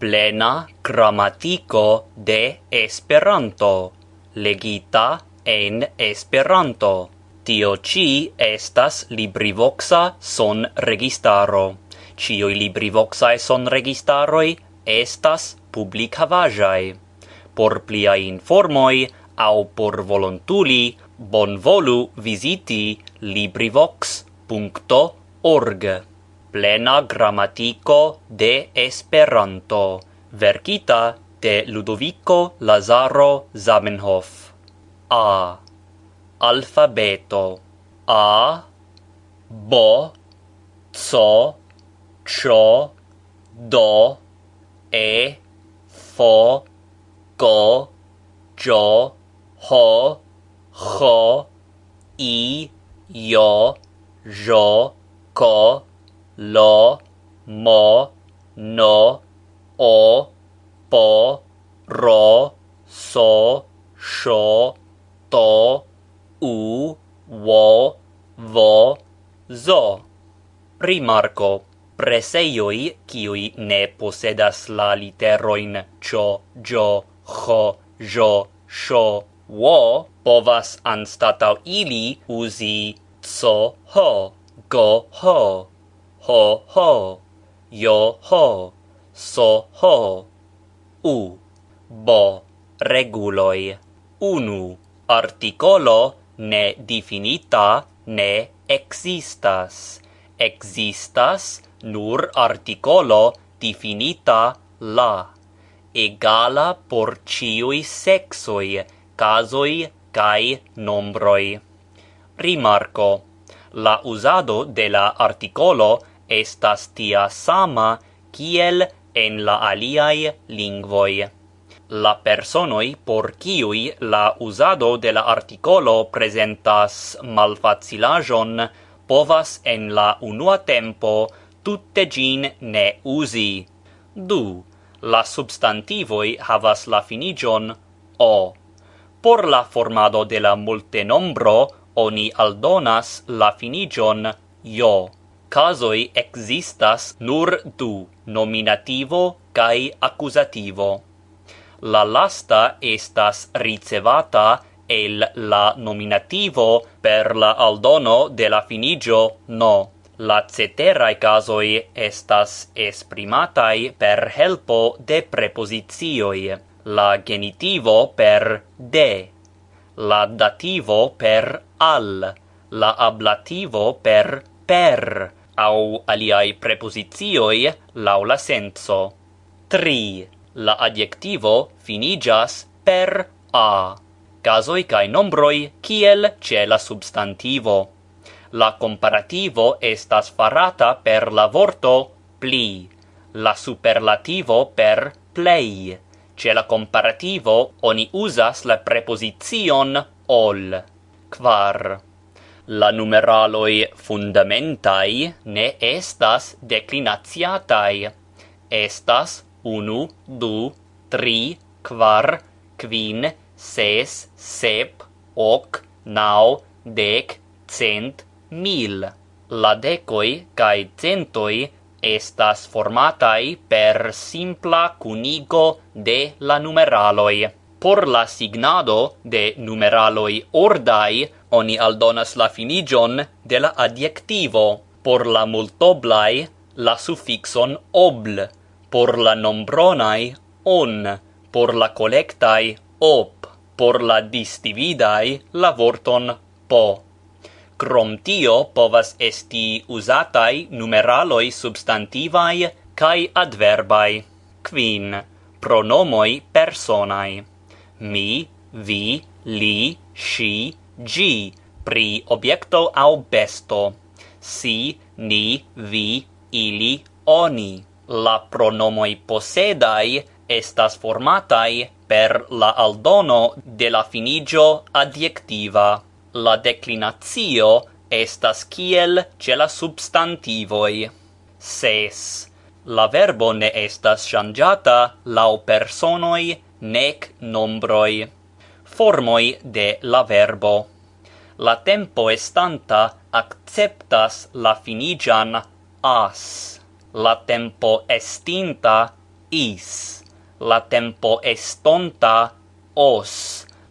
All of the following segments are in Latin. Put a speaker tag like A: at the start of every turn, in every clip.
A: plena gramatico de Esperanto, legita en Esperanto. Tio ci estas LibriVoxa son registaro. Cioi LibriVoxae sonregistaroi estas publicavaĵaj. Por plia informoj aŭ por volontuli, bonvolu viziti LibriVox.org. Plena gramatiko de Esperanto, verkita de Ludovico Lazaro Zamenhof. A. Alfabeto. A. B. C. Č. D. E. F. G. J. H. I. J. Ž. K. lo, mo, no, o, po, ro, so, sho, to, u, wo, vo, zo. Rimarco. Preseioi, kiui ne posedas la literoin cho, jo, ho, jo, sho, wo, povas anstatau ili usi co, ho, go, ho ho ho. Yo ho. So ho. U. Bo. Reguloi. Unu. Articolo ne definita ne existas existas nur articolo definita la. Egala por ciui sexoi casoi kai nombroi. Rimarco. La usado de la articolo estas tia sama kiel en la aliai lingvoj. La personoi por kiui la uzado de la artikolo prezentas malfacilajon povas en la unua tempo tutte gin ne uzi. Du, la substantivoi havas la finigion o. Por la formado de la multenombro oni aldonas la finigion jo. Casoi existas nur du, nominativo cae accusativo. La lasta estas ricevata el la nominativo per la aldono de la finigio no. La ceterae casoi estas esprimatai per helpo de prepositioi, la genitivo per de, la dativo per al, la ablativo per per, au aliai prepositioi lau la senso. 3. La adjectivo finigas per a. Casoi cae nombroi kiel ce la substantivo. La comparativo estas farata per la vorto pli, la superlativo per plei. Ce la comparativo oni usas la preposizion ol. Quar. La numeraloi fundamentai ne estas declinaciataj. Estas unu, du, tri, quar, quin, ses, sep, hoc, nau, dec, cent, mil. La decoi cae centoi estas formatai per simpla cunigo de la numeraloi. Por la signado de numeraloi ordai oni aldonas la finigion de la adjectivo, por la multoblai la suffixon obl, por la nombronai on, por la collectai op, por la distividai la vorton po. Crom tio povas esti usatai numeraloi substantivai cae adverbai. Quin, pronomoi personai. Mi, vi, li, shi G. pri objekto au besto, si, ni, vi, ili, oni. La pronomoi posedai estas formatai per la aldono de la finigio adjektiva. La declinatio estas kiel ce la substantivoi. Ses. La verbo ne estas changiata lau personoi nec nombroi formoi de la verbo. La tempo estanta acceptas la finigian as. La tempo estinta is. La tempo estonta os.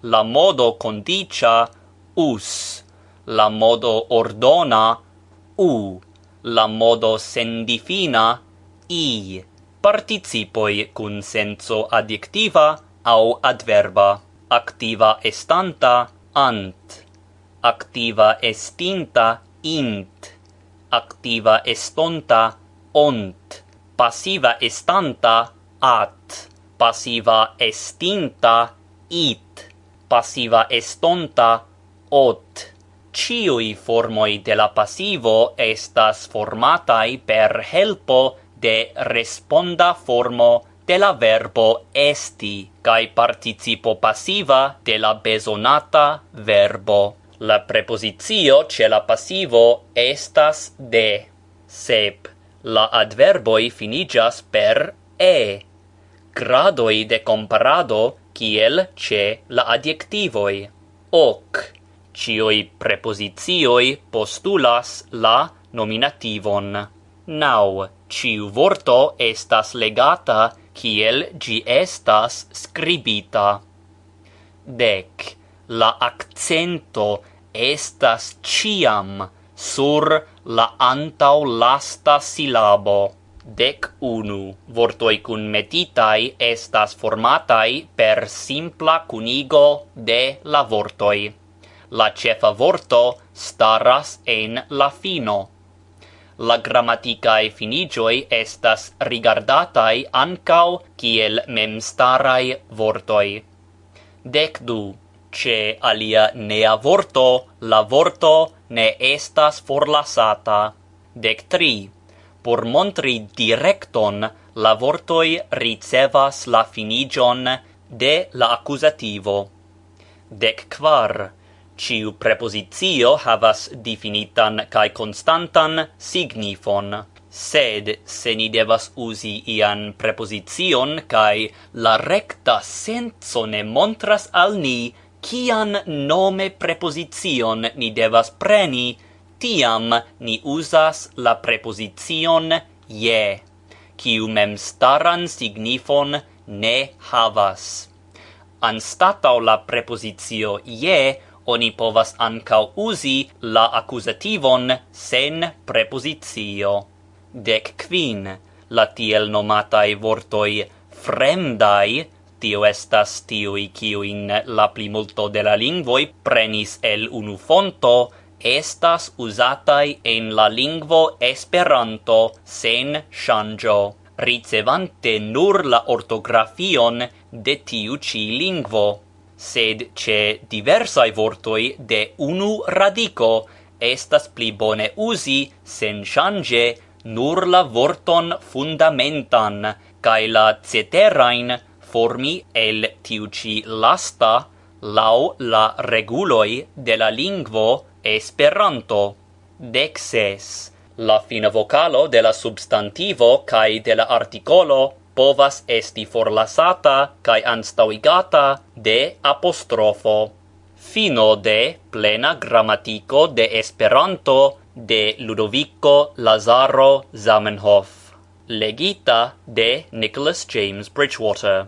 A: La modo condicia us. La modo ordona u. La modo sendifina i. Participoi cun senso adjectiva au adverba activa estanta ant, activa estinta int, activa estonta ont, passiva estanta at, passiva estinta it, passiva estonta ot. Ciui formoi de la passivo estas formatai per helpo de responda formo de la verbo esti cae participo passiva de la besonata verbo. La prepositio ce la passivo estas de. Sep. La adverboi finigas per e. Gradoi de comparado kiel ce la adjectivoi. Oc, Cioi prepositioi postulas la nominativon. Nau. Ciu vorto estas legata kiel gi estas scribita. Dec. La accento estas ciam sur la antau lasta silabo. Dec unu. Vortoi cun metitai estas formatai per simpla cunigo de la vortoi. La cefa vorto staras en la fino la grammaticae finigioi estas rigardatai ancau kiel memstarai vortoi. Dec du. Ce alia nea vorto, la vorto ne estas forlasata. Dec tri. Por montri directon, la vortoi ricevas la finigion de la accusativo. Dec quar Ciu prepositio havas definitan cae constantan signifon, sed se ni devas usi ian preposition cae la recta senso ne montras al ni kian nome preposition ni devas preni, tiam ni usas la preposition je, kiu mem staran signifon ne havas. Anstatau la prepositio je oni povas ancau usi la accusativon sen prepositio. Dec quin, la tiel nomatai vortoi fremdai, tio estas tiui ciuin la plimulto de la lingvoi prenis el unu fonto, estas usatai en la lingvo Esperanto sen shangio, ricevante nur la ortografion de tiu ci lingvo sed ce diversai vortoi de unu radico estas pli bone usi sen change nur la vorton fundamentan cae la ceterain formi el tiu ci lasta lau la reguloi de la lingvo Esperanto. Dexes. La fina vocalo de la substantivo cae de la articolo povas esti forlasata cae anstauigata de apostrofo. Fino de plena grammatico de Esperanto de Ludovico Lazaro Zamenhof. Legita de Nicholas James Bridgewater.